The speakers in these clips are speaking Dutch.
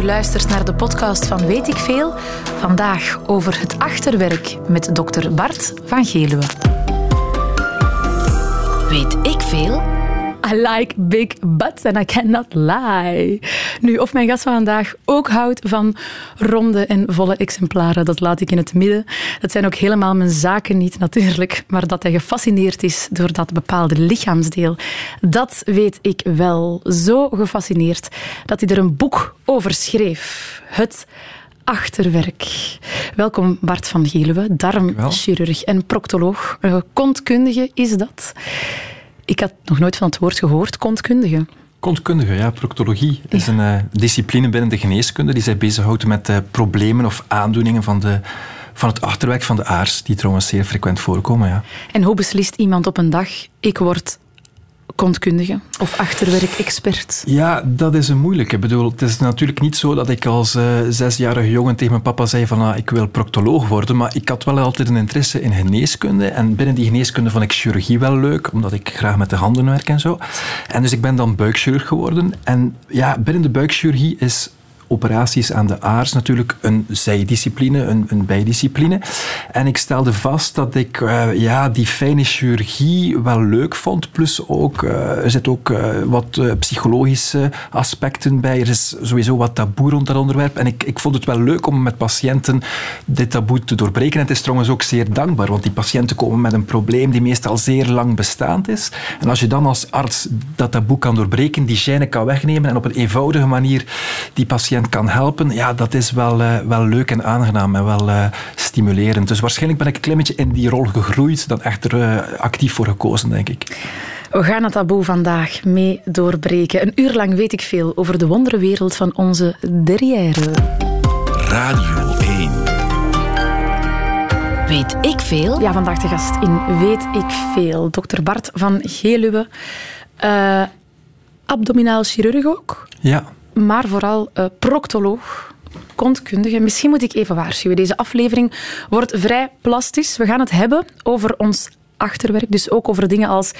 U luistert naar de podcast van Weet ik Veel. Vandaag over het achterwerk met dokter Bart van Geluwe. Weet ik veel? I like big butts and I cannot lie. Nu, of mijn gast van vandaag ook houdt van ronde en volle exemplaren, dat laat ik in het midden. Dat zijn ook helemaal mijn zaken niet natuurlijk, maar dat hij gefascineerd is door dat bepaalde lichaamsdeel, dat weet ik wel. Zo gefascineerd dat hij er een boek over schreef. Het achterwerk. Welkom Bart van Geluwe, darmchirurg en proctoloog. Een kontkundige is dat. Ik had nog nooit van het woord gehoord, kontkundige. Kontkundige, ja. Proctologie is een uh, discipline binnen de geneeskunde die zich bezighoudt met uh, problemen of aandoeningen van, de, van het achterwerk van de aars, die trouwens zeer frequent voorkomen. Ja. En hoe beslist iemand op een dag, ik word kontkundige of achterwerkexpert? Ja, dat is een moeilijke. Ik bedoel, het is natuurlijk niet zo dat ik als uh, zesjarige jongen tegen mijn papa zei van ah, ik wil proctoloog worden, maar ik had wel altijd een interesse in geneeskunde en binnen die geneeskunde vond ik chirurgie wel leuk, omdat ik graag met de handen werk en zo. En dus ik ben dan buikchirurg geworden en ja, binnen de buikchirurgie is operaties aan de aars natuurlijk een zijdiscipline, een, een bijdiscipline. En ik stelde vast dat ik uh, ja, die fijne chirurgie wel leuk vond. Plus ook, uh, er zitten ook uh, wat psychologische aspecten bij. Er is sowieso wat taboe rond dat onderwerp. En ik, ik vond het wel leuk om met patiënten dit taboe te doorbreken. En het is trouwens ook zeer dankbaar, want die patiënten komen met een probleem die meestal zeer lang bestaand is. En als je dan als arts dat taboe kan doorbreken, die gêne kan wegnemen en op een eenvoudige manier die patiënt kan helpen, ja, dat is wel, uh, wel leuk en aangenaam en wel uh, stimulerend. Dus waarschijnlijk ben ik een klein beetje in die rol gegroeid, dan echt er uh, actief voor gekozen, denk ik. We gaan het taboe vandaag mee doorbreken. Een uur lang weet ik veel over de wonderenwereld van onze derrière. Radio 1. Weet ik veel? Ja, vandaag de gast in Weet ik veel. Dokter Bart van Geluwe. Uh, abdominaal chirurg ook? Ja maar vooral uh, proctoloog, kontkundige. Misschien moet ik even waarschuwen. Deze aflevering wordt vrij plastisch. We gaan het hebben over ons achterwerk, dus ook over dingen als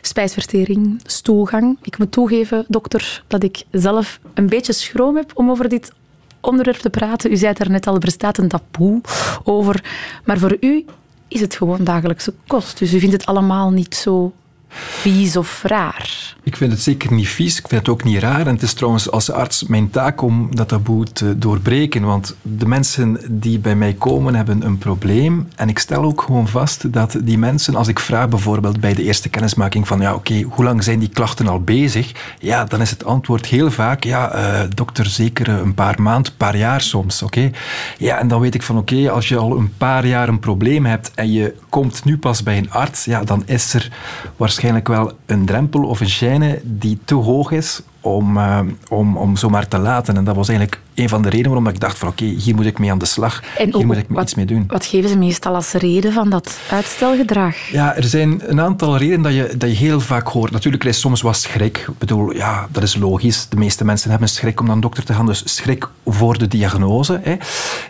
spijsvertering, stoelgang. Ik moet toegeven, dokter, dat ik zelf een beetje schroom heb om over dit onderwerp te praten. U zei het net al, er bestaat een taboe over. Maar voor u is het gewoon dagelijkse kost. Dus u vindt het allemaal niet zo vies of raar? Ik vind het zeker niet vies, ik vind het ook niet raar. En het is trouwens als arts mijn taak om dat taboe te doorbreken. Want de mensen die bij mij komen hebben een probleem. En ik stel ook gewoon vast dat die mensen, als ik vraag bijvoorbeeld bij de eerste kennismaking van ja oké, hoe lang zijn die klachten al bezig? Ja, dan is het antwoord heel vaak ja, uh, dokter, zeker een paar maanden, een paar jaar soms. Oké? Ja, en dan weet ik van oké, als je al een paar jaar een probleem hebt en je komt nu pas bij een arts, ja, dan is er waarschijnlijk wel een drempel of een gêne die te hoog is om, uh, om, om zomaar te laten. En dat was eigenlijk een van de redenen waarom ik dacht van oké, hier moet ik mee aan de slag. En hier moet ik wat, iets mee doen. Wat geven ze meestal als reden van dat uitstelgedrag? Ja, er zijn een aantal redenen dat je, dat je heel vaak hoort. Natuurlijk er is soms wat schrik. Ik bedoel, ja, dat is logisch. De meeste mensen hebben schrik om naar een dokter te gaan. Dus schrik voor de diagnose. Hè.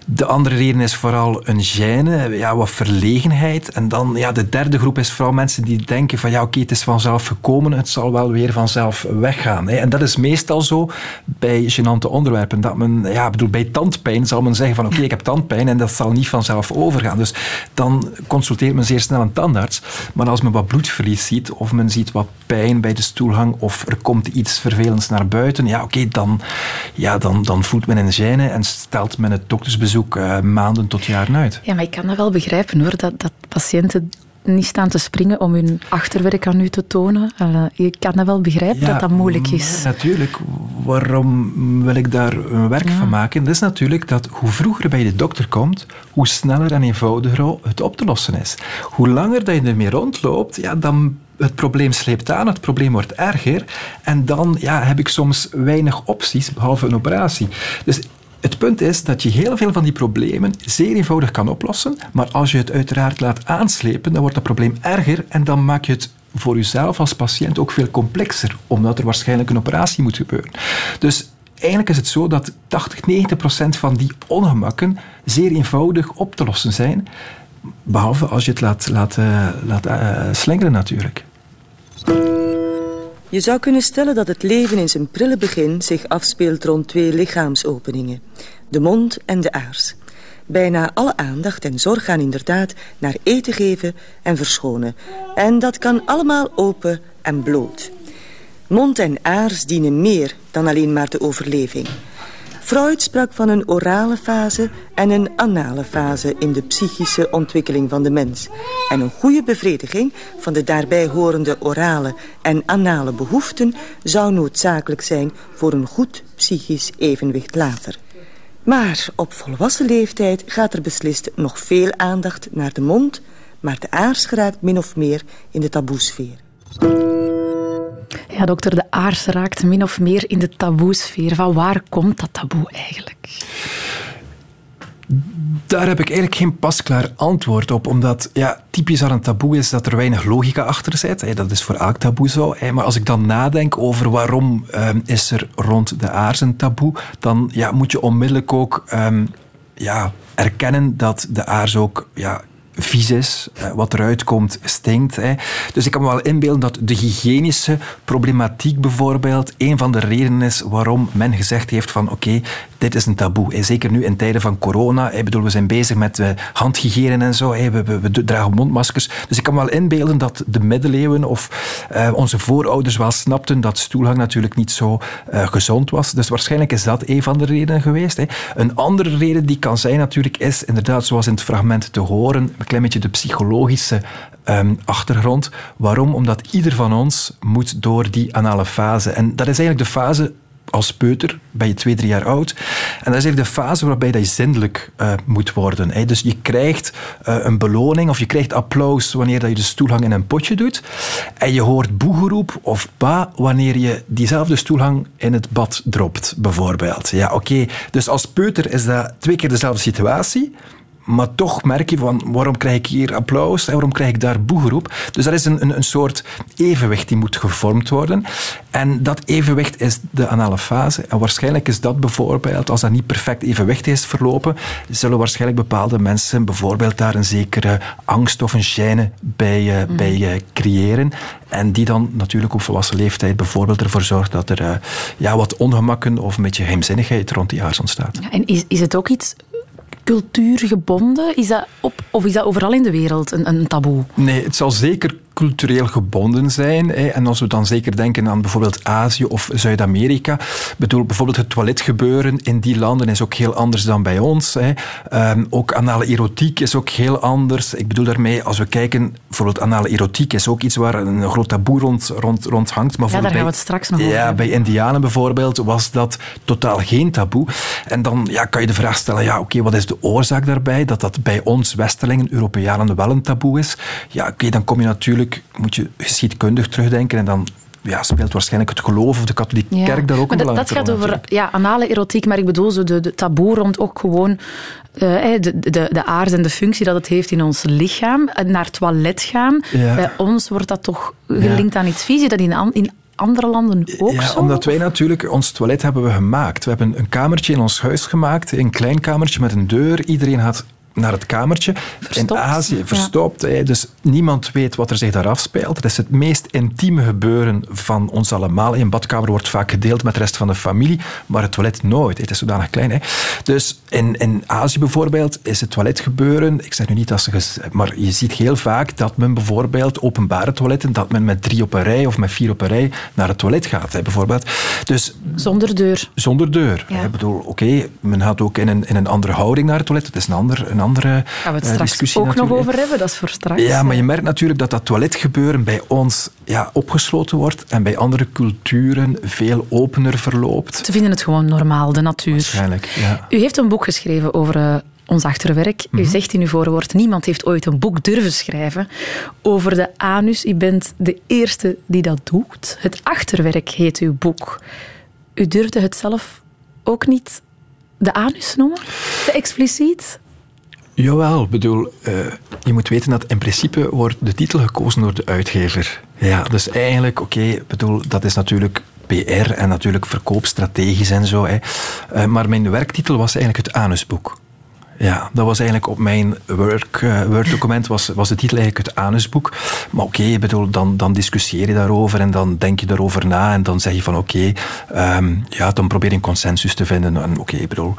De andere reden is vooral een gêne, ja, wat verlegenheid. En dan ja, de derde groep is vooral mensen die denken van ja, oké, het is vanzelf gekomen. Het zal wel weer vanzelf weggaan. Hè. En dat is meestal zo bij gênante onderwerpen. Dat men ja, bedoel, bij tandpijn zal men zeggen van oké, ik heb tandpijn en dat zal niet vanzelf overgaan. Dus dan consulteert men zeer snel een tandarts. Maar als men wat bloedverlies ziet, of men ziet wat pijn bij de stoelgang, of er komt iets vervelends naar buiten, ja oké, dan, ja, dan, dan voelt men een gêne en stelt men het doktersbezoek uh, maanden tot jaren uit. Ja, maar ik kan dat wel begrijpen hoor, dat, dat patiënten niet staan te springen om hun achterwerk aan u te tonen. je kan dat wel begrijpen dat dat moeilijk is. Natuurlijk. Waarom wil ik daar een werk van maken? Dat is natuurlijk dat hoe vroeger bij de dokter komt, hoe sneller en eenvoudiger het op te lossen is. Hoe langer dat je ermee rondloopt, ja, dan het probleem sleept aan, het probleem wordt erger. En dan ja, heb ik soms weinig opties, behalve een operatie. Dus het punt is dat je heel veel van die problemen zeer eenvoudig kan oplossen, maar als je het uiteraard laat aanslepen, dan wordt dat probleem erger en dan maak je het voor jezelf als patiënt ook veel complexer, omdat er waarschijnlijk een operatie moet gebeuren. Dus eigenlijk is het zo dat 80, 90 procent van die ongemakken zeer eenvoudig op te lossen zijn, behalve als je het laat, laat, uh, laat uh, slingeren natuurlijk. Je zou kunnen stellen dat het leven in zijn prille begin zich afspeelt rond twee lichaamsopeningen. De mond en de aars. Bijna alle aandacht en zorg gaan inderdaad naar eten geven en verschonen. En dat kan allemaal open en bloot. Mond en aars dienen meer dan alleen maar de overleving. Freud sprak van een orale fase en een anale fase in de psychische ontwikkeling van de mens. En een goede bevrediging van de daarbij horende orale en anale behoeften zou noodzakelijk zijn voor een goed psychisch evenwicht later. Maar op volwassen leeftijd gaat er beslist nog veel aandacht naar de mond, maar de aars geraakt min of meer in de taboesfeer. Ja, dokter, de aars raakt min of meer in de taboesfeer. Van waar komt dat taboe eigenlijk? Daar heb ik eigenlijk geen pasklaar antwoord op, omdat ja, typisch aan een taboe is dat er weinig logica achter zit. Dat is voor elk taboe zo. Maar als ik dan nadenk over waarom um, is er rond de aars een taboe, dan ja, moet je onmiddellijk ook um, ja, erkennen dat de aars ook ja, vies is, eh, wat eruit komt stinkt. Hè. Dus ik kan me wel inbeelden dat de hygiënische problematiek bijvoorbeeld een van de redenen is waarom men gezegd heeft van oké, dit is een taboe. Zeker nu in tijden van corona. Ik bedoel, we zijn bezig met uh, handhygiëne en zo. We, we, we, dragen mondmaskers. Dus ik kan wel inbeelden dat de middeleeuwen of uh, onze voorouders wel snapten dat stoelhang natuurlijk niet zo uh, gezond was. Dus waarschijnlijk is dat een van de redenen geweest. Hè. Een andere reden die kan zijn natuurlijk is inderdaad, zoals in het fragment te horen, een klein beetje de psychologische um, achtergrond. Waarom? Omdat ieder van ons moet door die anale fase. En dat is eigenlijk de fase als peuter, ben je twee, drie jaar oud. En dat is eigenlijk de fase waarbij dat je zindelijk uh, moet worden. Hè. Dus je krijgt uh, een beloning of je krijgt applaus wanneer dat je de stoelhang in een potje doet. En je hoort boegeroep of ba wanneer je diezelfde stoelhang in het bad dropt, bijvoorbeeld. Ja, oké. Dus als peuter is dat twee keer dezelfde situatie. Maar toch merk je van waarom krijg ik hier applaus en waarom krijg ik daar boegeroep. Dus dat is een, een, een soort evenwicht die moet gevormd worden. En dat evenwicht is de anale fase. En waarschijnlijk is dat bijvoorbeeld, als dat niet perfect evenwicht is verlopen, zullen waarschijnlijk bepaalde mensen bijvoorbeeld daar een zekere angst of een gêne bij, uh, bij uh, creëren. En die dan natuurlijk op volwassen leeftijd bijvoorbeeld ervoor zorgt dat er uh, ja, wat ongemakken of een beetje geheimzinnigheid rond die aars ontstaat. Ja, en is, is het ook iets cultuurgebonden? Is dat op, of is dat overal in de wereld een, een taboe? Nee, het zal zeker cultureel gebonden zijn. En als we dan zeker denken aan bijvoorbeeld Azië of Zuid-Amerika, bedoel bijvoorbeeld het toiletgebeuren in die landen is ook heel anders dan bij ons. Um, ook anale erotiek is ook heel anders. Ik bedoel daarmee, als we kijken, bijvoorbeeld anale erotiek is ook iets waar een groot taboe rond, rond, rond hangt. Maar ja, daar gaan we het straks nog over Ja, bij Indianen bijvoorbeeld was dat totaal geen taboe. En dan ja, kan je de vraag stellen, ja, oké, okay, wat is de oorzaak daarbij? Dat dat bij ons Westerlingen, Europeanen wel een taboe is. Ja, oké, okay, dan kom je natuurlijk moet je geschiedkundig terugdenken en dan ja, speelt waarschijnlijk het geloof of de katholieke ja. kerk daar ook maar een dat, dat gaat over ja, anale erotiek, maar ik bedoel zo de, de taboe rond ook gewoon uh, de, de, de aard en de functie dat het heeft in ons lichaam. Naar het toilet gaan. Ja. Bij ons wordt dat toch gelinkt aan iets vies. Dat in, in andere landen ook ja, zo? Omdat wij natuurlijk, ons toilet hebben we gemaakt. We hebben een kamertje in ons huis gemaakt, een klein kamertje met een deur. Iedereen had naar het kamertje. Verstopt. In Azië, verstopt. Ja. Dus niemand weet wat er zich daar afspeelt. Het is het meest intieme gebeuren van ons allemaal. Een badkamer wordt vaak gedeeld met de rest van de familie, maar het toilet nooit. Het is zodanig klein. Hè. Dus in, in Azië bijvoorbeeld is het toiletgebeuren, ik zeg nu niet dat ze... Maar je ziet heel vaak dat men bijvoorbeeld openbare toiletten, dat men met drie op een rij of met vier op een rij naar het toilet gaat, hè, bijvoorbeeld. Dus, zonder deur. Zonder deur. Ja. Ik bedoel, oké, okay, men gaat ook in een, in een andere houding naar het toilet. Het is een ander, een andere Gaan we het straks discussie ook nog over hebben, dat is voor straks. Ja, maar je merkt natuurlijk dat dat toiletgebeuren bij ons ja, opgesloten wordt en bij andere culturen veel opener verloopt. Ze vinden het gewoon normaal, de natuur. Waarschijnlijk, ja. U heeft een boek geschreven over uh, ons achterwerk. U Mhm. zegt in uw voorwoord, niemand heeft ooit een boek durven schrijven over de anus. U bent de eerste die dat doet. Het achterwerk heet uw boek. U durfde het zelf ook niet de anus noemen? Te expliciet? Jawel, bedoel, uh, je moet weten dat in principe wordt de titel gekozen door de uitgever. Ja, dus eigenlijk, oké, bedoel, dat is natuurlijk PR en natuurlijk verkoopstrategisch en zo. Hè. Uh, maar mijn werktitel was eigenlijk het anusboek. Ja, dat was eigenlijk op mijn work, uh, Word-document was, was de titel eigenlijk het anusboek. Maar oké, okay, bedoel, dan, dan discussieer je daarover en dan denk je daarover na en dan zeg je van oké, okay, um, ja, dan probeer je een consensus te vinden. En oké, okay, bedoel,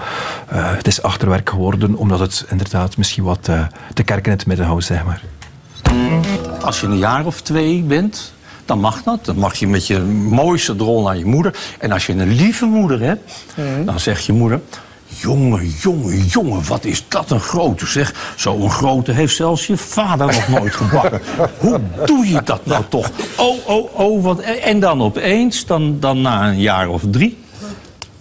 uh, het is achterwerk geworden omdat het inderdaad misschien wat uh, de kerk in het midden houdt, zeg maar. Als je een jaar of twee bent, dan mag dat. Dan mag je met je mooiste drol naar je moeder. En als je een lieve moeder hebt, mm. dan zegt je moeder... Jongen, jongen, jongen, wat is dat een grote zeg. Zo'n grote heeft zelfs je vader nog nooit gebakken. Hoe doe je dat nou toch? Oh, oh, oh, wat... En dan opeens, dan, dan na een jaar of drie...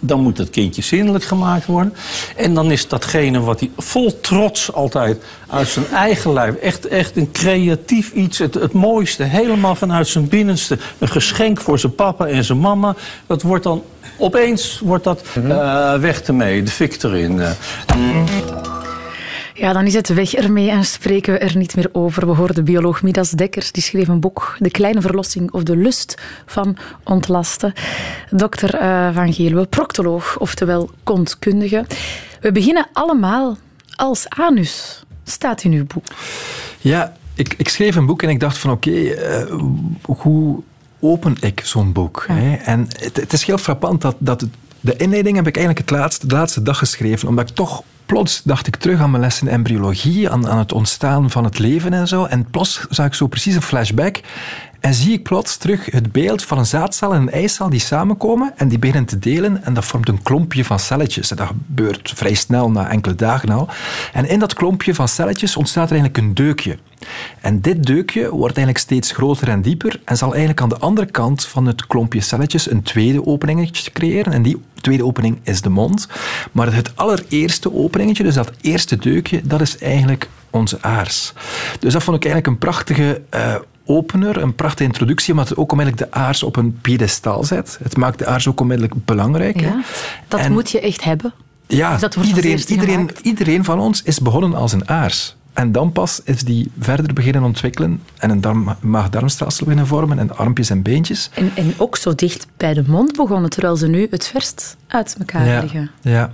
Dan moet het kindje zindelijk gemaakt worden. En dan is datgene wat hij vol trots altijd uit zijn eigen lijf... echt, echt een creatief iets, het, het mooiste, helemaal vanuit zijn binnenste... een geschenk voor zijn papa en zijn mama. Dat wordt dan opeens wordt dat uh, weg ermee, de fik erin. Uh. Ja, dan is het weg ermee en spreken we er niet meer over. We hoorden bioloog Midas Dekkers, die schreef een boek, De Kleine Verlossing of de Lust van Ontlasten. Dokter uh, Van Geluwe, proctoloog, oftewel kontkundige. We beginnen allemaal als anus, staat in uw boek. Ja, ik, ik schreef een boek en ik dacht van oké, okay, uh, hoe open ik zo'n boek? Ja. Hè? En het, het, is heel frappant dat, dat de inleiding heb ik eigenlijk het laatste, de laatste dag geschreven, omdat ik toch plots dacht ik terug aan mijn les in embryologie, aan, aan het ontstaan van het leven en zo. En plots zag ik zo precies een flashback. En zie ik plots terug het beeld van een zaadcel en een eicel die samenkomen en die beginnen te delen. En dat vormt een klompje van celletjes. Dat gebeurt vrij snel, na enkele dagen al. En in dat klompje van celletjes ontstaat er eigenlijk een deukje. En dit deukje wordt eigenlijk steeds groter en dieper en zal eigenlijk aan de andere kant van het klompje celletjes een tweede openingetje creëren. En die tweede opening is de mond. Maar het allereerste openingetje, dus dat eerste deukje, dat is eigenlijk onze aars. Dus dat vond ik eigenlijk een prachtige uh, opener, een prachtige introductie, omdat het ook onmiddellijk de aars op een piedestal zet. Het maakt de aars ook onmiddellijk belangrijk. Ja, dat en, moet je echt hebben. Ja, dat iedereen, iedereen, iedereen van ons is begonnen als een aars. En dan pas is die verder beginnen ontwikkelen en een darm, maag-darmstelsel beginnen vormen en armpjes en beentjes. En, en ook zo dicht bij de mond begonnen, terwijl ze nu het verst uit elkaar ja, liggen. Ja,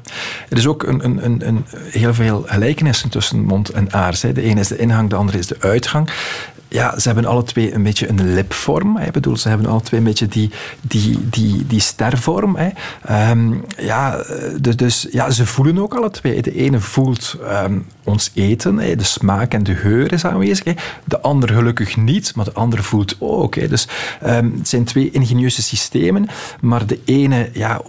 er is ook een, een, een, een heel veel gelijkenissen tussen mond en aars. Hè. De ene is de ingang, de andere is de uitgang ja, ze hebben alle twee een beetje een lipvorm. Hè. Ik bedoel, ze hebben alle twee een beetje die, die, die, die stervorm. Hè. Um, ja, dus, dus, ja, ze voelen ook alle twee. De ene voelt um, ons eten, hè. de smaak en de geur is aanwezig. Hè. De ander gelukkig niet, maar de ander voelt ook. Hè. Dus um, het zijn twee ingenieuze systemen, maar de ene ja,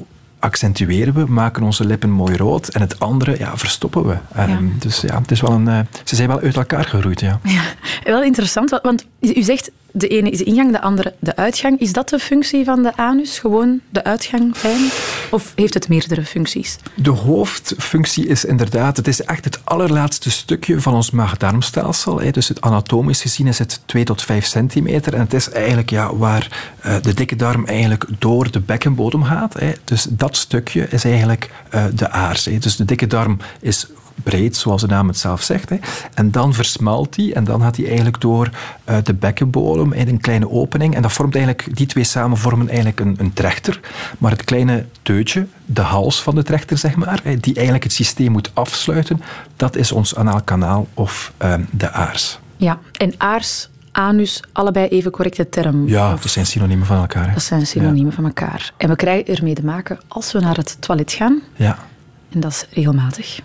accentueren we, maken onze lippen mooi rood. En het andere ja, verstoppen we. Ja. Um, dus ja, het is wel een, uh, ze zijn wel uit elkaar geroeid. Ja. ja, wel interessant, want u zegt de ene is de ingang, de andere de uitgang. Is dat de functie van de anus? Gewoon de uitgang zijn? Of heeft het meerdere functies? De hoofdfunctie is inderdaad, het is echt het allerlaatste stukje van ons maag-darmstelsel. Dus het anatomisch gezien is het 2 tot 5 centimeter. En het is eigenlijk ja, waar uh, de dikke darm eigenlijk door de bekkenbodem gaat. Dus dat stukje is eigenlijk uh, de aars. Dus de dikke darm is breed, zoals de naam het zelf zegt. Hè. En dan versmalt die en dan gaat hij eigenlijk door uh, de bekkenbodem in een kleine opening. En dat vormt eigenlijk, die twee samen vormen eigenlijk een, een trechter. Maar het kleine teutje, de hals van de trechter, zeg maar, die eigenlijk het systeem moet afsluiten, dat is ons anaalkanaal of uh, de aars. Ja, en aars anus, allebei even correcte term. Ja, of... dat zijn synoniemen van elkaar. Hè? Dat zijn synoniemen ja. van elkaar. En we krijgen ermee te maken als we naar het toilet gaan. Ja. En dat is regelmatig.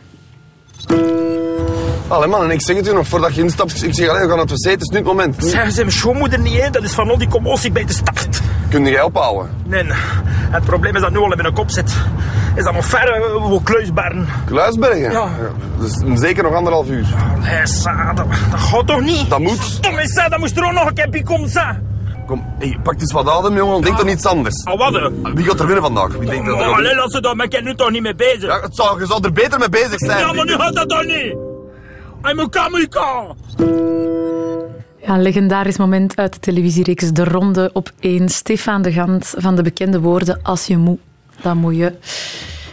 Allee man, en ik zeg het u nog voordat je instapt. Ik zeg, allee, we gaan naar het wc, het is nu het moment. Zeggen ze mijn schoonmoeder niet, hè? dat is van al die commotie bij de start. Kun jij ophouden? Nee, het probleem is dat nu al in mijn kop zit. Is dat nog ver, uh, Kluisbergen? Kluisbergen? Ja. Dus zeker nog anderhalf uur. Nee, sa, dat, dat gaat toch niet? Dat moet. Tom is dat moest er ook nog een keer komen, sa. Kom, hey, pak eens wat adem, jongen. Denk ah. toch iets anders. Ah, wat? Wie gaat er winnen vandaag? Wie denkt dat oh, Allee, laat ze dat, maar ik ben nu toch niet mee bezig. Ja, het zou, je zou er beter mee bezig zijn. Ja, maar nu gaat dat toch niet? Hij moet kamuka. Ja, een legendarisch moment uit de televisiereeks De Ronde op 1. Stefan de Gant van de bekende woorden Als je moet, dan moet je.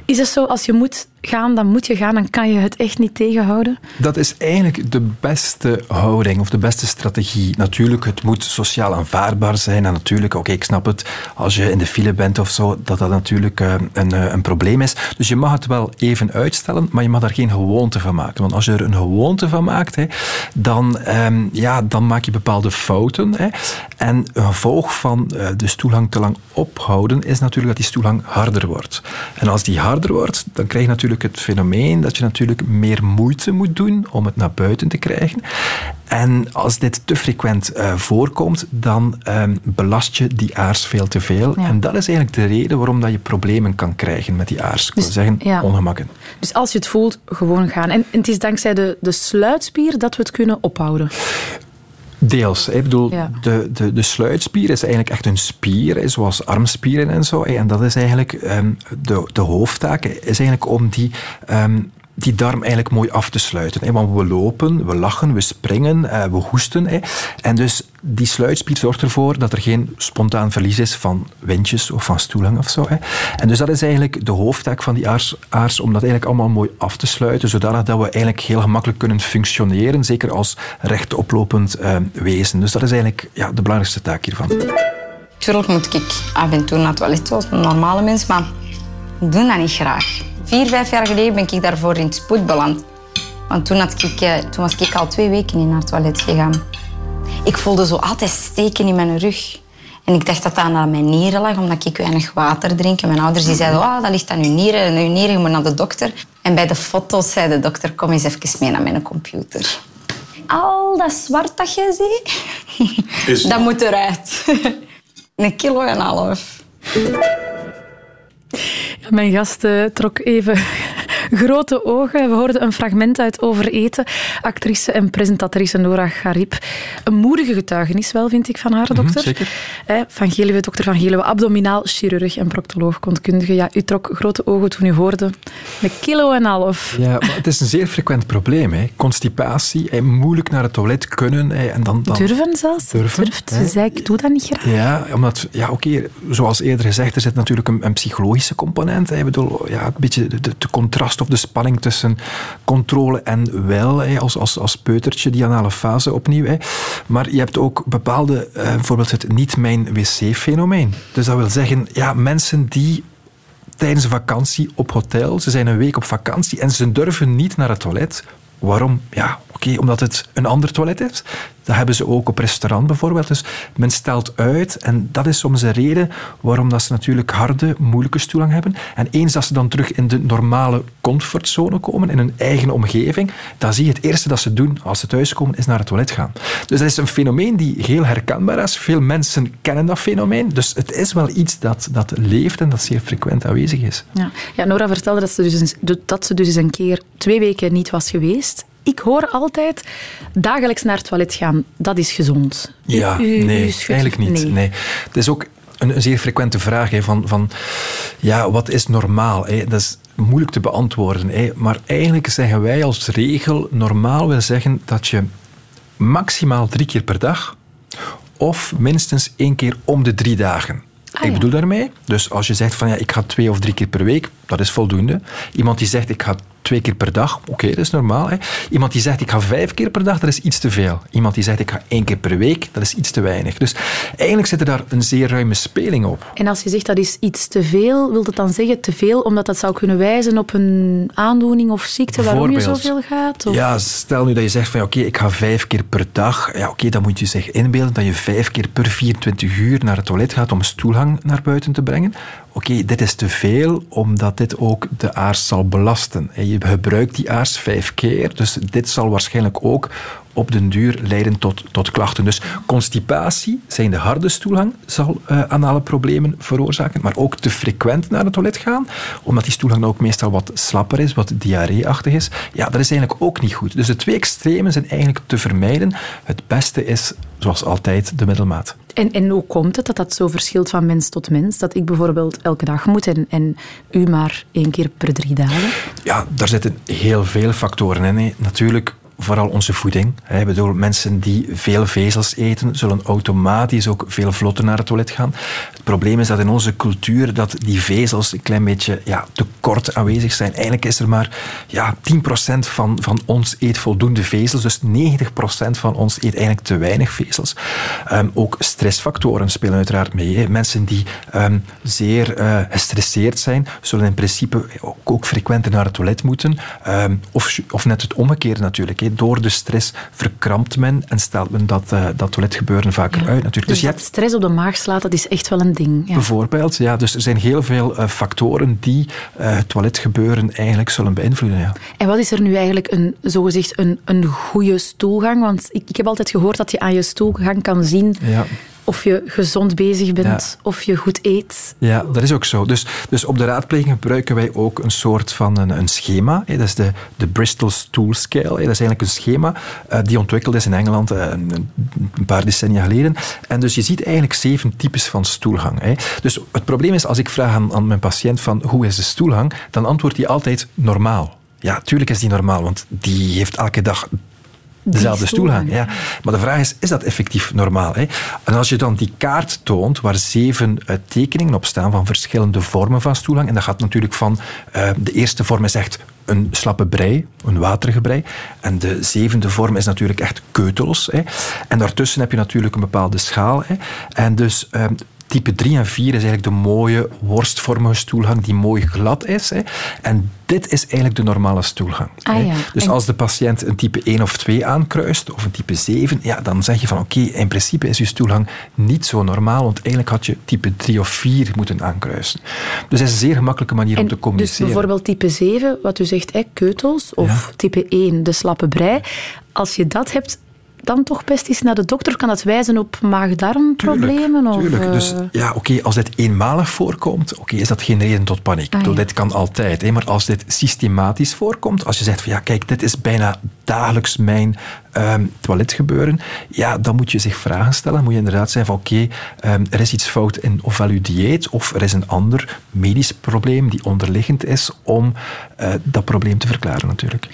Is het zo, als je moet, gaan, dan moet je gaan, dan kan je het echt niet tegenhouden. Dat is eigenlijk de beste houding of de beste strategie. Natuurlijk, het moet sociaal aanvaardbaar zijn. En natuurlijk, oké, ik snap het, als je in de file bent of zo, dat dat natuurlijk uh, een, uh, een probleem is. Dus je mag het wel even uitstellen, maar je mag daar geen gewoonte van maken. Want als je er een gewoonte van maakt, hè, dan, um, ja, dan maak je bepaalde fouten. Hè. En een gevolg van uh, de stoelhang te lang ophouden is natuurlijk dat die stoelhang harder wordt. En als die harder wordt, dan krijg je natuurlijk het fenomeen dat je natuurlijk meer moeite moet doen om het naar buiten te krijgen. En als dit te frequent uh, voorkomt, dan um, belast je die aars veel te veel. Ja. En dat is eigenlijk de reden waarom dat je problemen kan krijgen met die aars. Ik wil Dus- zeggen, ja. ongemakken. Dus als je het voelt, gewoon gaan. En, en het is dankzij de, de sluitspier dat we het kunnen ophouden. Deels. Ik bedoel, Ja. de, de, de sluitspier is eigenlijk echt een spier, zoals armspieren en zo. En dat is eigenlijk ehm, de, de hoofdtaak, is eigenlijk om die, ehm, die darm eigenlijk mooi af te sluiten. Want we lopen, we lachen, we springen, eh, we hoesten. En dus die sluitspier zorgt ervoor dat er geen spontaan verlies is van windjes of van stoelhang of zo. En dus dat is eigenlijk de hoofdtaak van die aars, aars om dat eigenlijk allemaal mooi af te sluiten, zodanig dat we eigenlijk heel gemakkelijk kunnen functioneren, zeker als rechtoplopend eh, wezen. Dus dat is eigenlijk ja, de belangrijkste taak hiervan. Tuurlijk moet ik af en toe naar het toilet zoals een normale mens, maar ik doe dat niet graag. Vier, vijf jaar geleden ben ik daarvoor in het spoed beland. Want toen, had ik, eh, toen was ik al twee weken niet naar het toilet gegaan. Ik voelde zo altijd steken in mijn rug. En ik dacht dat dat aan mijn nieren lag, omdat ik weinig water drink. En mijn ouders die zeiden, oh, dat ligt aan uw nieren. En uw nieren, je moet naar de dokter. En bij de foto's zei de dokter, kom eens even mee naar mijn computer. Al dat zwart dat je ziet, dat moet eruit. Een kilo en een half. Mijn gast eh, trok even grote ogen. We hoorden een fragment uit Over Eten. Actrice en presentatrice Nora Garib. Een moedige getuigenis wel, vind ik, van haar, dokter. zeker. Eh, van Geluwe, dokter Van Geluwe, abdominaal chirurg en proctoloog, kontkundige. Ja, u trok grote ogen toen u hoorde een kilo en een half. Ja, maar het is een zeer frequent probleem. Hè. Constipatie, moeilijk naar het toilet kunnen. Hè, en dan, dan Durven zelfs. Durven, Durft. hè. Ze zei, ik doe dat niet graag. Ja, omdat, ja, oké, zoals eerder gezegd, er zit natuurlijk een, een psychologische component. Hè. Ik bedoel, ja, een beetje de, de, de of de spanning tussen controle en wel, hè, als, als, als peutertje, die anale fase opnieuw. Hè. Maar je hebt ook bepaalde, eh, bijvoorbeeld het niet-mijn-wc-fenomeen. Dus dat wil zeggen, ja, mensen die tijdens vakantie op hotel. Ze zijn een week op vakantie en ze durven niet naar het toilet. Waarom? Ja, oké, omdat het een ander toilet is. Dat hebben ze ook op restaurant bijvoorbeeld. Dus men stelt uit en dat is soms een reden waarom dat ze natuurlijk harde, moeilijke stoelang hebben. En eens dat ze dan terug in de normale comfortzone komen, in hun eigen omgeving, dan zie je het eerste dat ze doen als ze thuiskomen, is naar het toilet gaan. Dus dat is een fenomeen die heel herkenbaar is. Veel mensen kennen dat fenomeen. Dus het is wel iets dat, dat leeft en dat zeer frequent aanwezig is. Ja. ja, Nora vertelde dat ze, dus dat ze dus een keer twee weken niet was geweest. Ik hoor altijd dagelijks naar het toilet gaan. Dat is gezond. Ja, U- u- nee, u eigenlijk niet. Nee. Het is ook een, een zeer frequente vraag hè, van, van ja, wat is normaal? Hè? Dat is moeilijk te beantwoorden. Hè? Maar eigenlijk zeggen wij als regel, normaal wil zeggen dat je maximaal drie keer per dag of minstens één keer om de drie dagen. Ah, ik ja. bedoel daarmee, dus als je zegt van ja, ik ga twee of drie keer per week, dat is voldoende. Iemand die zegt ik ga twee keer per dag, oké, dat is normaal. Hè. Iemand die zegt ik ga vijf keer per dag, dat is iets te veel. Iemand die zegt ik ga één keer per week, dat is iets te weinig. Dus eigenlijk zit er daar een zeer ruime speling op. En als je zegt dat is iets te veel, wil dat dan zeggen te veel omdat dat zou kunnen wijzen op een aandoening of ziekte waarom je zoveel gaat? Of? Ja, stel nu dat je zegt van oké, ik ga vijf keer per dag. Ja, oké, dan moet je zich inbeelden dat je vijf keer per 24 uur naar het toilet gaat om een stoelhang naar buiten te brengen. Oké, dit is te veel, omdat dit ook de aars zal belasten. En je gebruikt die aars vijf keer, dus dit zal waarschijnlijk ook op den duur leiden tot, tot klachten. Dus constipatie, zijn de harde stoelhang, zal eh, anale problemen veroorzaken, maar ook te frequent naar het toilet gaan, omdat die stoelhang ook meestal wat slapper is, wat diarreeachtig is. Ja, dat is eigenlijk ook niet goed. Dus de twee extremen zijn eigenlijk te vermijden. Het beste is, zoals altijd, de middelmaat. En, en hoe komt het dat dat zo verschilt van mens tot mens? Dat ik bijvoorbeeld elke dag moet en, en u maar één keer per drie dagen? Ja, daar zitten heel veel factoren in. hè. Natuurlijk, vooral onze voeding. Bedoel, mensen die veel vezels eten, zullen automatisch ook veel vlotter naar het toilet gaan. Het probleem is dat in onze cultuur dat die vezels een klein beetje ja, te kort aanwezig zijn. Eigenlijk is er maar ja, 10% van, van ons eet voldoende vezels, dus 90% van ons eet eigenlijk te weinig vezels. Ehm, ook stressfactoren spelen uiteraard mee. Mensen die ehm, zeer eh, gestresseerd zijn, zullen in principe ook, ook frequenter naar het toilet moeten. Ehm, of, of net het omgekeerde natuurlijk. Door de stress verkrampt men en stelt men dat, uh, dat toiletgebeuren vaker uit natuurlijk. Dus, Dus je dat hebt stress op de maag slaat, dat is echt wel een ding. Ja. bijvoorbeeld, ja, dus er zijn heel veel eh, factoren die eh, het toiletgebeuren eigenlijk zullen beïnvloeden. Ja. En wat is er nu eigenlijk een, zogezegd een, een goede stoelgang? Want ik, ik heb altijd gehoord dat je aan je stoelgang kan zien Ja. Of je gezond bezig bent, of je goed eet. Ja, dat is ook zo. Dus, dus op de raadpleging gebruiken wij ook een soort van een, een schema. Hè. Dat is de, de Bristol Stool Scale. Hè. Dat is eigenlijk een schema eh, die ontwikkeld is in Engeland eh, een, een paar decennia geleden. En dus je ziet eigenlijk zeven types van stoelgang. Hè. Dus het probleem is, als ik vraag aan, aan mijn patiënt van hoe is de stoelgang, dan antwoordt hij altijd normaal. Ja, tuurlijk is die normaal, want die heeft elke dag dezelfde stoelgang. Ja. Maar de vraag is, is dat effectief normaal? Hè? En als je dan die kaart toont, waar zeven eh, tekeningen op staan van verschillende vormen van stoelgang, en dat gaat natuurlijk van, eh, de eerste vorm is echt een slappe brei, een waterige brei, en de zevende vorm is natuurlijk echt keutels. Hè? En daartussen heb je natuurlijk een bepaalde schaal. Hè? En dus... eh, Type 3 en 4 is eigenlijk de mooie worstvormige stoelgang die mooi glad is. Hè. En dit is eigenlijk de normale stoelgang. Ah, ja. Dus En- als de patiënt een type 1 of 2 aankruist, of een type 7, ja, dan zeg je van oké, in principe is je stoelgang niet zo normaal, want eigenlijk had je type 3 of 4 moeten aankruisen. Dus dat is een zeer gemakkelijke manier om te dus communiceren. bijvoorbeeld type 7, wat u zegt, hè, keutels, of type 1, de slappe brei. Als je dat hebt, dan toch best eens naar de dokter. Kan dat wijzen op maag-darmproblemen? Of, Tuurlijk. eh, Dus ja, oké, als dit eenmalig voorkomt, oké, is dat geen reden tot paniek. Ah, ja. Dit kan altijd. Hè, maar als dit systematisch voorkomt, als je zegt van ja, kijk, dit is bijna dagelijks mijn ehm, toiletgebeuren, ja, dan moet je zich vragen stellen. Moet je inderdaad zeggen van oké, ehm, er is iets fout in ofwel uw dieet, of er is een ander medisch probleem die onderliggend is om eh, dat probleem te verklaren natuurlijk.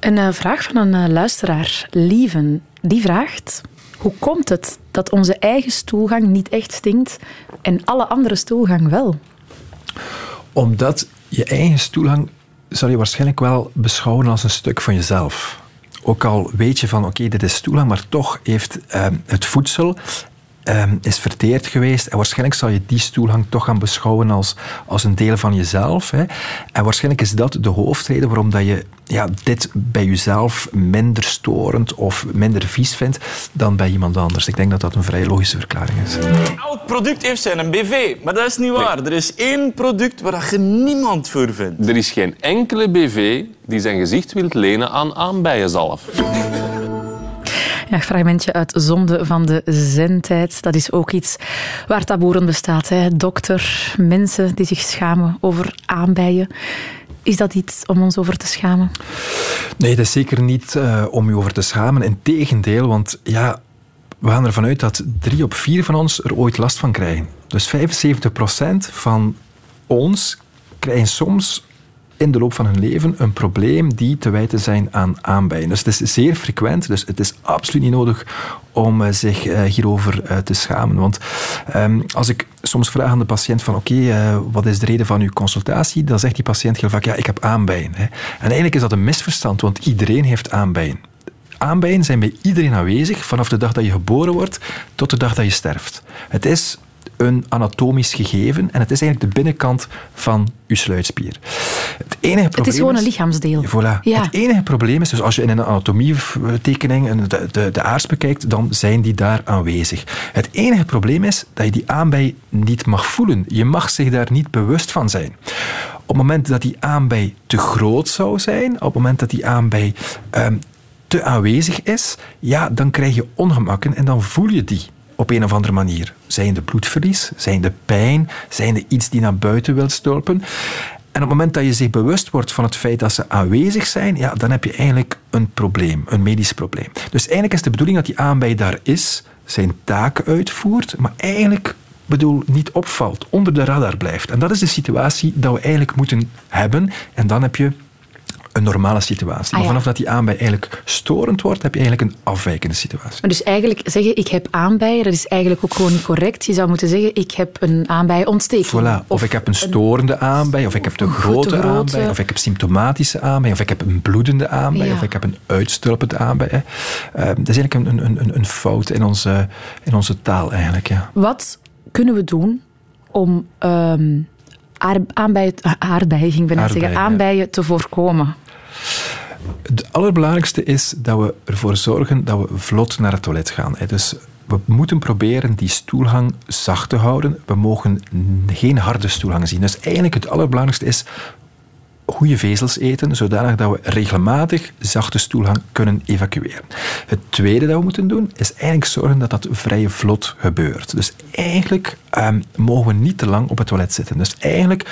Een eh, vraag van een eh, luisteraar, Lieven, die vraagt... Hoe komt het dat onze eigen stoelgang niet echt stinkt en alle andere stoelgang wel? Omdat je eigen stoelgang zal je waarschijnlijk wel beschouwen als een stuk van jezelf. Ook al weet je van, oké, dit is stoelgang, maar toch heeft ehm, het voedsel ehm, is verteerd geweest. En waarschijnlijk zal je die stoelgang toch gaan beschouwen als, als een deel van jezelf. Hè. En waarschijnlijk is dat de hoofdreden waarom dat je ja, dit bij jezelf minder storend of minder vies vindt dan bij iemand anders. Ik denk dat dat een vrij logische verklaring is. Elk product heeft zijn BV, maar dat is niet waar. Er is één product waar je niemand voor vindt. Er is geen enkele BV die zijn gezicht wil lenen aan aanbijenzalf. Ja, fragmentje uit Zonde van de Zendtijd. Dat is ook iets waar taboe rond bestaat. Hè. Dokter, mensen die zich schamen over aanbijen. Is dat iets om ons over te schamen? Nee, dat is zeker niet eh, om je over te schamen. Integendeel, want ja, we gaan ervan uit dat drie op vier van ons er ooit last van krijgen. Dus 75% van ons krijgen soms in de loop van hun leven een probleem die te wijten zijn aan aanbijen. Dus het is zeer frequent, dus het is absoluut niet nodig om eh, zich eh, hierover eh, te schamen. Want ehm, als ik soms vraag aan de patiënt van oké, wat is de reden van uw consultatie? Dan zegt die patiënt heel vaak, ja, ik heb aanbijen. Hè. En eigenlijk is dat een misverstand, want iedereen heeft aanbijen. Aanbijen zijn bij iedereen aanwezig vanaf de dag dat je geboren wordt tot de dag dat je sterft. Het is een anatomisch gegeven en het is eigenlijk de binnenkant van je sluitspier. Het enige probleem Het is gewoon een lichaamsdeel. Voilà. Ja. Het enige probleem is, dus als je in een anatomietekening de, de, de aars bekijkt, dan zijn die daar aanwezig. Het enige probleem is dat je die aanbij niet mag voelen. Je mag zich daar niet bewust van zijn. Op het moment dat die aanbij te groot zou zijn, op het moment dat die aanbij ehm, te aanwezig is, ja, dan krijg je ongemakken en dan voel je die op een of andere manier. Zijn de bloedverlies, zijn de pijn, zijn de iets die naar buiten wil stulpen. En op het moment dat je zich bewust wordt van het feit dat ze aanwezig zijn, ja, dan heb je eigenlijk een probleem, een medisch probleem. Dus eigenlijk is de bedoeling dat die aanbij daar is, zijn taken uitvoert, maar eigenlijk bedoel, niet opvalt, onder de radar blijft. En dat is de situatie dat we eigenlijk moeten hebben. En dan heb je een normale situatie. Ah, maar ja. vanaf dat die aanbij eigenlijk storend wordt, heb je eigenlijk een afwijkende situatie. Maar dus eigenlijk zeggen, ik heb aanbijen, dat is eigenlijk ook gewoon niet correct. Je zou moeten zeggen, ik heb een aanbijenontsteking. Voilà. Of, ik heb een storende aanbij, of ik heb een grote, te grote- aanbij, of ik heb symptomatische aanbij, of ik heb een bloedende aanbij, Ja. of ik heb een uitstulpende aanbij. Eh, dat is eigenlijk een, een, een, een fout in onze, in onze taal eigenlijk. Ja. Wat kunnen we doen om ehm aardbeien, ik Aardbeien, zeggen, aanbijen te voorkomen? Het allerbelangrijkste is dat we ervoor zorgen dat we vlot naar het toilet gaan. Dus we moeten proberen die stoelhang zacht te houden. We mogen geen harde stoelhang zien. Dus eigenlijk het allerbelangrijkste is goede vezels eten, zodanig dat we regelmatig zachte stoelhang kunnen evacueren. Het tweede dat we moeten doen, is eigenlijk zorgen dat dat vrij vlot gebeurt. Dus eigenlijk ehm, mogen we niet te lang op het toilet zitten. Dus eigenlijk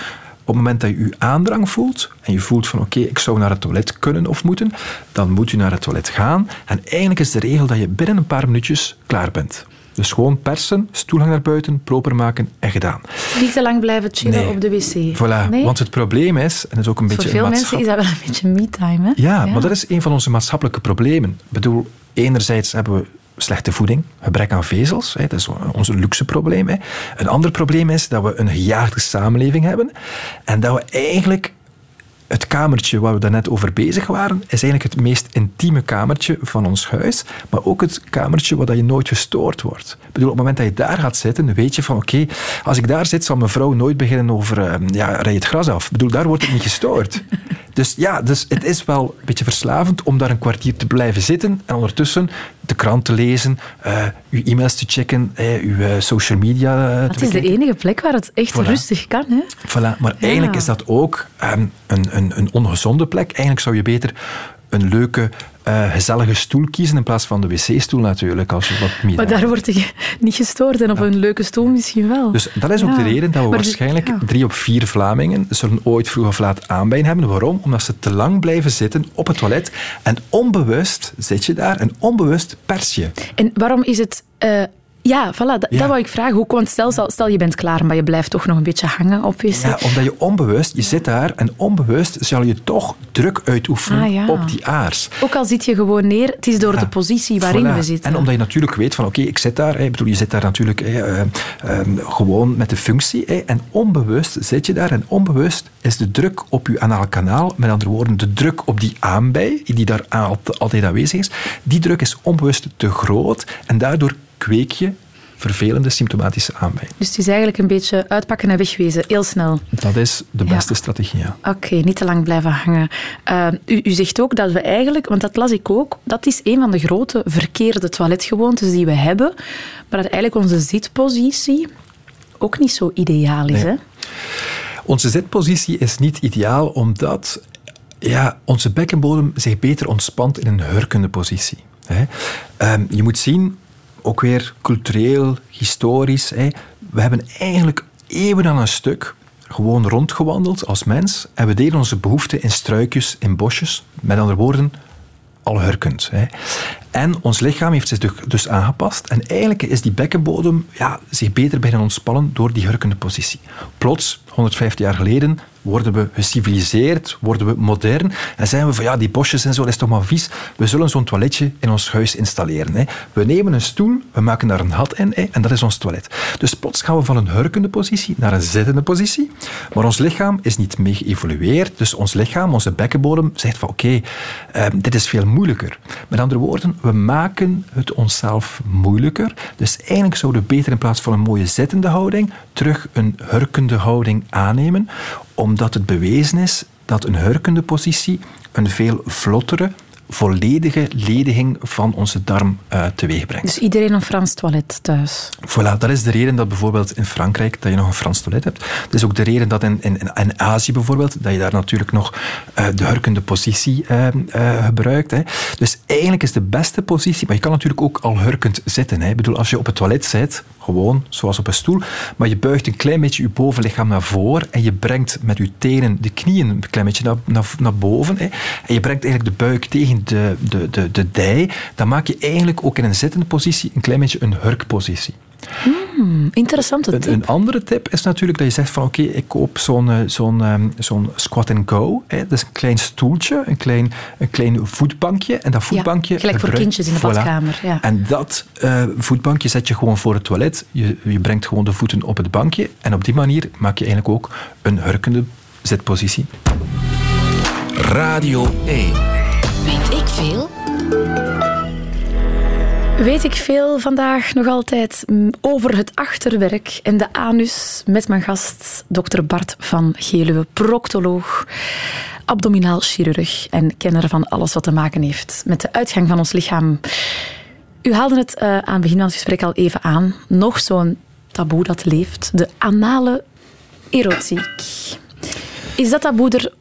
op het moment dat je je aandrang voelt en je voelt van oké, ik zou naar het toilet kunnen of moeten, dan moet je naar het toilet gaan. En eigenlijk is de regel dat je binnen een paar minuutjes klaar bent. Dus gewoon persen, stoelhang naar buiten, proper maken en gedaan. Niet te lang blijven chillen Nee. op de wc. Voilà, Nee? want het probleem is, en dat is ook een Voor beetje veel een mensen is dat wel een beetje me-time. Ja, maar dat is een van onze maatschappelijke problemen. Ik bedoel, enerzijds hebben we slechte voeding, gebrek aan vezels. Hè, dat is ons luxe probleem. Hè. Een ander probleem is dat we een gejaagde samenleving hebben en dat we eigenlijk het kamertje waar we daarnet over bezig waren, is eigenlijk het meest intieme kamertje van ons huis, maar ook het kamertje waar dat je nooit gestoord wordt. Ik bedoel, op het moment dat je daar gaat zitten, weet je van oké, als ik daar zit, zal mijn vrouw nooit beginnen over eh, ja, rij het gras af. Ik bedoel, daar wordt ik niet gestoord. Dus ja, dus het is wel een beetje verslavend om daar een kwartier te blijven zitten en ondertussen de krant te lezen, eh uw e-mails te checken, eh, uw eh, social media te Het is de enige plek waar het echt Voilà. rustig kan. Hè? Voilà, maar eigenlijk is dat ook ehm, een, een, een ongezonde plek. Eigenlijk zou je beter een leuke, eh, gezellige stoel kiezen in plaats van de wc-stoel natuurlijk, als je wat meer... Maar daar word je niet gestoord en op een leuke stoel misschien wel. Dus dat is ook Ja. de reden dat we Maar waarschijnlijk ja. drie op vier Vlamingen zullen ooit vroeg of laat aanbijen hebben. Waarom? Omdat ze te lang blijven zitten op het toilet en onbewust zit je daar en onbewust pers je. En waarom is het... eh, ja, voilà, dat, Ja. dat wou ik vragen. Hoe komt stel, stel, je bent klaar, maar je blijft toch nog een beetje hangen op wc. Ja, omdat je onbewust, je zit daar en onbewust zal je toch druk uitoefenen Ah, ja. op die aars. Ook al zit je gewoon neer, het is door Ja. de positie waarin Voilà. we zitten. En omdat je natuurlijk weet van oké, ik zit daar. Ik bedoel, je zit daar natuurlijk eh, eh, gewoon met de functie. en onbewust zit je daar. En onbewust is de druk op je anaal kanaal, met andere woorden, de druk op die aanbij, die daar al- altijd aanwezig is, die druk is onbewust te groot. En daardoor kweek je vervelende symptomatische aanbij. Dus het is eigenlijk een beetje uitpakken en wegwezen, heel snel. Dat is de Ja. beste strategie. Ja. Oké, niet te lang blijven hangen. Eh, u, u zegt ook dat we eigenlijk, want dat las ik ook, dat is een van de grote verkeerde toiletgewoontes die we hebben, maar dat eigenlijk onze zitpositie ook niet zo ideaal is. Nee. Hè? Onze zitpositie is niet ideaal omdat ja, onze bekkenbodem zich beter ontspant in een hurkende positie. Hè. Ehm, je moet zien, ook weer cultureel, historisch, hè, we hebben eigenlijk eeuwen aan een stuk gewoon rondgewandeld als mens en we deden onze behoeften in struikjes, in bosjes, met andere woorden, al hurkend. Hè. En ons lichaam heeft zich dus- dus aangepast. En eigenlijk is die bekkenbodem ja, zich beter beginnen ontspannen door die hurkende positie. Plots, 150 jaar geleden, worden we geciviliseerd, worden we modern. En zijn we van, ja, die bosjes en zo, dat is toch maar vies. We zullen zo'n toiletje in ons huis installeren. Hè. We nemen een stoel, we maken daar een gat in en dat is ons toilet. Dus plots gaan we van een hurkende positie naar een zittende positie. Maar ons lichaam is niet mee geëvolueerd. Dus ons lichaam, onze bekkenbodem, zegt van oké, eh, dit is veel moeilijker. Met andere woorden, we maken het onszelf moeilijker. Dus eigenlijk zouden we beter in plaats van een mooie zittende houding terug een hurkende houding aannemen, omdat het bewezen is dat een hurkende positie een veel vlottere, volledige lediging van onze darm eh, teweeg brengt. Dus iedereen een Frans toilet thuis. Voilà, dat is de reden dat bijvoorbeeld in Frankrijk dat je nog een Frans toilet hebt. Dat is ook de reden dat in, in, in Azië bijvoorbeeld, dat je daar natuurlijk nog eh, de hurkende positie eh, gebruikt. Hè. Dus eigenlijk is de beste positie, maar je kan natuurlijk ook al hurkend zitten. Hè. Ik bedoel, als je op het toilet zit, gewoon zoals op een stoel, maar je buigt een klein beetje je bovenlichaam naar voren en je brengt met je tenen de knieën een klein beetje naar, naar, naar boven. Hè. En je brengt eigenlijk de buik tegen de, de, de, de dij. Dan maak je eigenlijk ook in een zittende positie een klein beetje een hurkpositie. Hmm, interessante Een, tip. een andere tip is natuurlijk dat je zegt van oké, ik koop zo'n eh, zo'n ehm, zo'n squat and go. Hè. Dat is een klein stoeltje, een klein, een klein voetbankje. En dat voetbankje... gelijk voor kindjes in de Voilà. badkamer, ja. En dat eh, voetbankje zet je gewoon voor het toilet. Je, je brengt gewoon de voeten op het bankje. En op die manier maak je eigenlijk ook een hurkende zitpositie. Radio 1. Weet ik veel? Weet ik veel vandaag nog altijd mm, over het achterwerk en de anus met mijn gast, dokter Bart van Geluwe, proctoloog, abdominaal chirurg en kenner van alles wat te maken heeft met de uitgang van ons lichaam. U haalde het eh, aan het begin van het gesprek al even aan. Nog zo'n taboe dat leeft, de anale erotiek. Is dat taboe er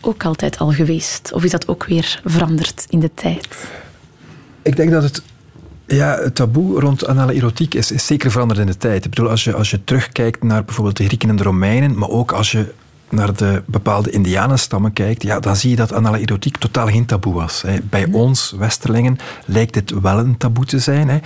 ook altijd al geweest? Of is dat ook weer veranderd in de tijd? Ik denk dat het, ja, het taboe rond anale erotiek is, is zeker veranderd in de tijd. Ik bedoel, als je, als je terugkijkt naar bijvoorbeeld de Grieken en de Romeinen, maar ook als je naar de bepaalde indianenstammen kijkt, ja, dan zie je dat anale erotiek totaal geen taboe was. Hè. Bij ons, Westerlingen, lijkt dit wel een taboe te zijn. Hè.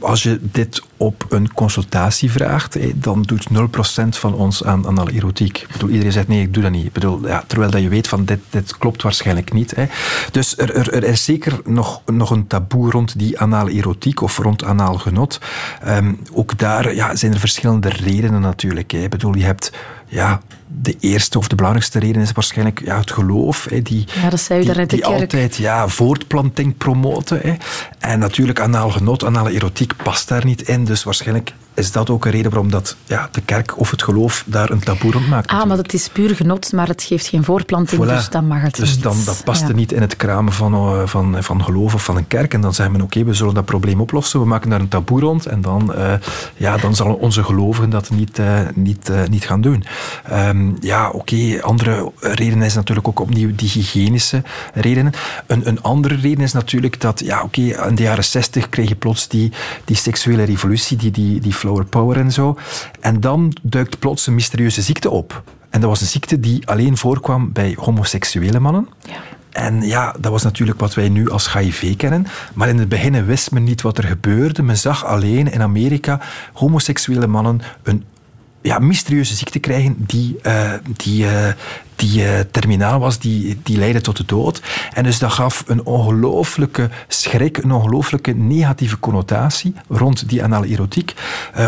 Als je dit op een consultatie vraagt, hè, dan doet 0% van ons aan anale erotiek. Ik bedoel, iedereen zegt nee, ik doe dat niet. Ik bedoel, ja, terwijl dat je weet van dit, dit klopt waarschijnlijk niet. Hè. Dus er, er, er is zeker nog, nog een taboe rond die anale erotiek of rond anaal genot. Ehm, ook daar ja, zijn er verschillende redenen natuurlijk. Hè. Ik bedoel, je hebt ja, de eerste of de belangrijkste reden is waarschijnlijk ja, het geloof. Hè, die, Ja, dat zei u die, daarnet, altijd ja, voortplanting promoten. Hè. En natuurlijk, anaal genot, anale erotiek past daar niet in. Dus waarschijnlijk is dat ook een reden waarom dat, ja, de kerk of het geloof daar een taboe rond maakt. Ah, maar het is puur genot, maar het geeft geen voorplanting, Voilà. dus dan mag het Dus niet. dan, dat past Ja. er niet in het kramen van, eh, van, van geloof of van een kerk. En dan zeggen we, oké, we zullen dat probleem oplossen. We maken daar een taboe rond. En dan, eh, ja, dan zullen onze gelovigen dat niet, eh, niet, niet gaan doen. Ehm, ja, oké. Andere reden is natuurlijk ook opnieuw die hygiënische redenen. Een, een andere reden is natuurlijk dat, ja, oké, in de jaren 60 kreeg je plots die, die seksuele revolutie, die, die, die flower power en zo. En dan duikt plots een mysterieuze ziekte op. En dat was een ziekte die alleen voorkwam bij homoseksuele mannen. En ja, dat was natuurlijk wat wij nu als HIV kennen. Maar in het begin wist men niet wat er gebeurde. Men zag alleen in Amerika homoseksuele mannen een ja, mysterieuze ziekte krijgen die, eh, die, eh, die eh, terminaal was, die, die leidde tot de dood. En dus dat gaf een ongelooflijke schrik, een ongelooflijke negatieve connotatie rond die anale erotiek.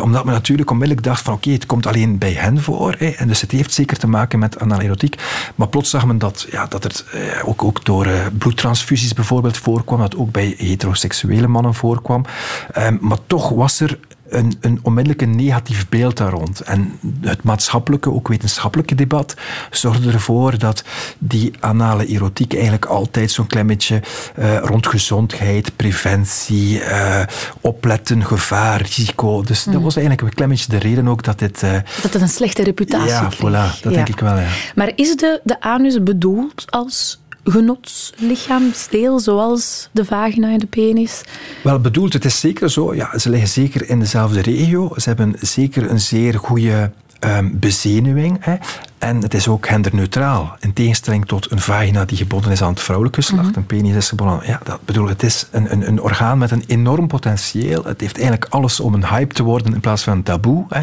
Omdat men natuurlijk onmiddellijk dacht van oké, het komt alleen bij hen voor. Hè, en dus het heeft zeker te maken met anale erotiek. Maar plots zag men dat, ja, dat het ook, ook door bloedtransfusies bijvoorbeeld voorkwam, dat ook bij heteroseksuele mannen voorkwam. Ehm, maar toch was er een, een onmiddellijk een negatief beeld daar rond. En het maatschappelijke, ook wetenschappelijke debat zorgde ervoor dat die anale erotiek eigenlijk altijd zo'n klein beetje eh, rond gezondheid, preventie, eh, opletten, gevaar, risico. Dus dat Mhm. was eigenlijk een klein beetje de reden ook dat dit... eh, Dat het een slechte reputatie ja, kreeg. voilà, dat Ja. denk ik wel, ja. Maar is de, de anus bedoeld als genotslichaamsdeel, zoals de vagina en de penis? Wel bedoeld, het is zeker zo. Ja, ze liggen zeker in dezelfde regio. Ze hebben zeker een zeer goede ehm, bezenuwing. Hè. En het is ook genderneutraal. In tegenstelling tot een vagina die gebonden is aan het vrouwelijke geslacht. Mhm. Een penis is gebonden aan... Ja, dat bedoel, het is een, een, een orgaan met een enorm potentieel. Het heeft eigenlijk alles om een hype te worden in plaats van een taboe. Hè.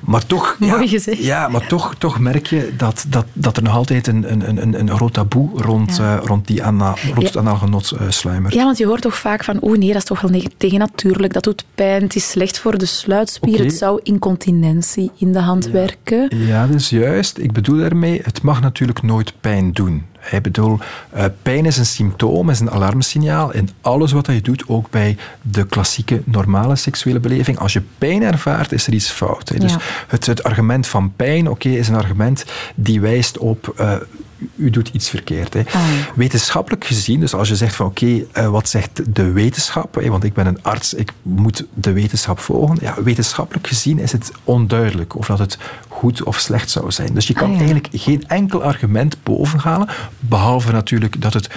Maar toch... Mooi ja, gezegd. Ja, maar toch, toch merk je dat, dat, dat er nog altijd een, een, een, een groot taboe rond, Ja. eh, rond, die ana, rond Ja. het anaal genot eh, sluimert. Ja, want je hoort toch vaak van, oeh nee, dat is toch wel tegennatuurlijk, dat doet pijn, het is slecht voor de sluitspier, het zou incontinentie in de hand werken. Ja, dat is juist. Ik bedoel daarmee, het mag natuurlijk nooit pijn doen. Ik bedoel, eh, pijn is een symptoom, is een alarmsignaal in alles wat je doet, ook bij de klassieke normale seksuele beleving. Als je pijn ervaart, is er iets fout. Dus Ja. het, het argument van pijn, oké, is een argument die wijst op... eh, u doet iets verkeerd. Hè. Wetenschappelijk gezien, dus als je zegt van oké, eh, wat zegt de wetenschap? Hè, want ik ben een arts, ik moet de wetenschap volgen. Ja, wetenschappelijk gezien is het onduidelijk of dat het goed of slecht zou zijn. Dus je kan Ah, ja. eigenlijk geen enkel argument bovenhalen, behalve natuurlijk dat het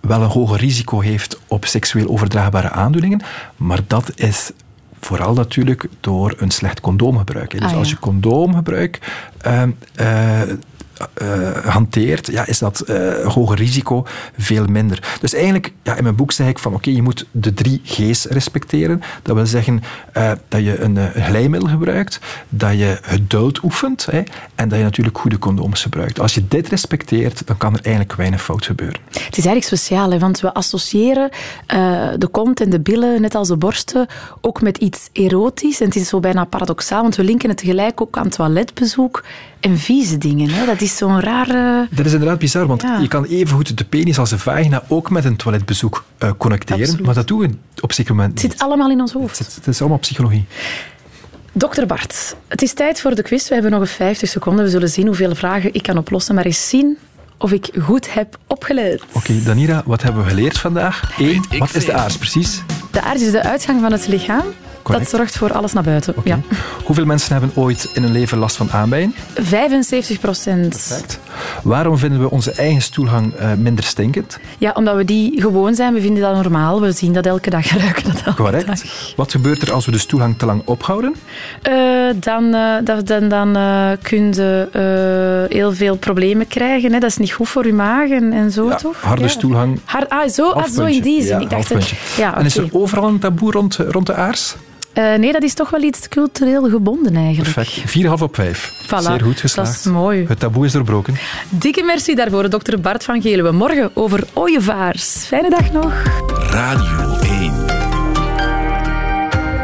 wel een hoger risico heeft op seksueel overdraagbare aandoeningen, maar dat is vooral natuurlijk door een slecht condoomgebruik. hè. Dus Ah, ja. als je condoomgebruik ehm, eh, eh, hanteert, ja, is dat eh, hoger risico veel minder. Dus eigenlijk, ja, in mijn boek zeg ik van oké, je moet de drie G's respecteren. Dat wil zeggen eh, dat je een uh, glijmiddel gebruikt, dat je geduld oefent hè, en dat je natuurlijk goede condooms gebruikt. Als je dit respecteert, dan kan er eigenlijk weinig fout gebeuren. Het is eigenlijk speciaal, hè, want we associëren uh, de kont en de billen, net als de borsten, ook met iets erotisch. En het is zo bijna paradoxaal, want we linken het tegelijk ook aan toiletbezoek en vieze dingen. Hè? Dat is zo'n rare... Dat is inderdaad bizar, want ja. je kan evengoed de penis als de vagina ook met een toiletbezoek uh, connecteren. Absoluut. Maar dat doen we op zeker moment Het zit allemaal in ons hoofd. Het, het is allemaal psychologie. Dokter Bart, het is tijd voor de quiz. We hebben nog 50 seconden. We zullen zien hoeveel vragen ik kan oplossen. Maar eens zien of ik goed heb opgelet. Oké, okay, Danira, wat hebben we geleerd vandaag? Eén, wat is de aars precies? De aars is de uitgang van het lichaam. Correct. Dat zorgt voor alles naar buiten. Okay. Ja. Hoeveel mensen hebben ooit in hun leven last van aanbijen? 75 procent. Perfect. Waarom vinden we onze eigen stoelgang uh, minder stinkend? Ja, omdat we die gewoon zijn. We vinden dat normaal. We zien dat elke dag, ruiken dat elke Correct. dag. Wat gebeurt er als we de stoelgang te lang ophouden? Uh, dan uh, dan, dan uh, kun je heel veel problemen krijgen. Hè. Dat is niet goed voor je maag en, en zo, ja, toch? Harde ja. stoelgang. Hard, ah, zo, ah, zo in die zin. Ja, ik dacht ja, okay. En is er overal een taboe rond, rond de aars? Uh, nee, dat is toch wel iets cultureel gebonden eigenlijk. Perfect. 4,5 op 5. Voilà, Zeer goed geslaagd. Dat is mooi. Het taboe is doorbroken. Dikke merci daarvoor, dokter Bart van Geluwe. Morgen over ooievaars. Fijne dag nog. Radio 1.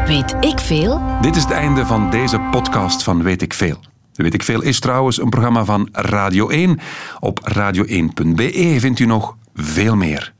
Weet ik veel? Dit is het einde van deze podcast van Weet ik veel. Weet ik veel is trouwens een programma van Radio 1. Op radio1.be vindt u nog veel meer.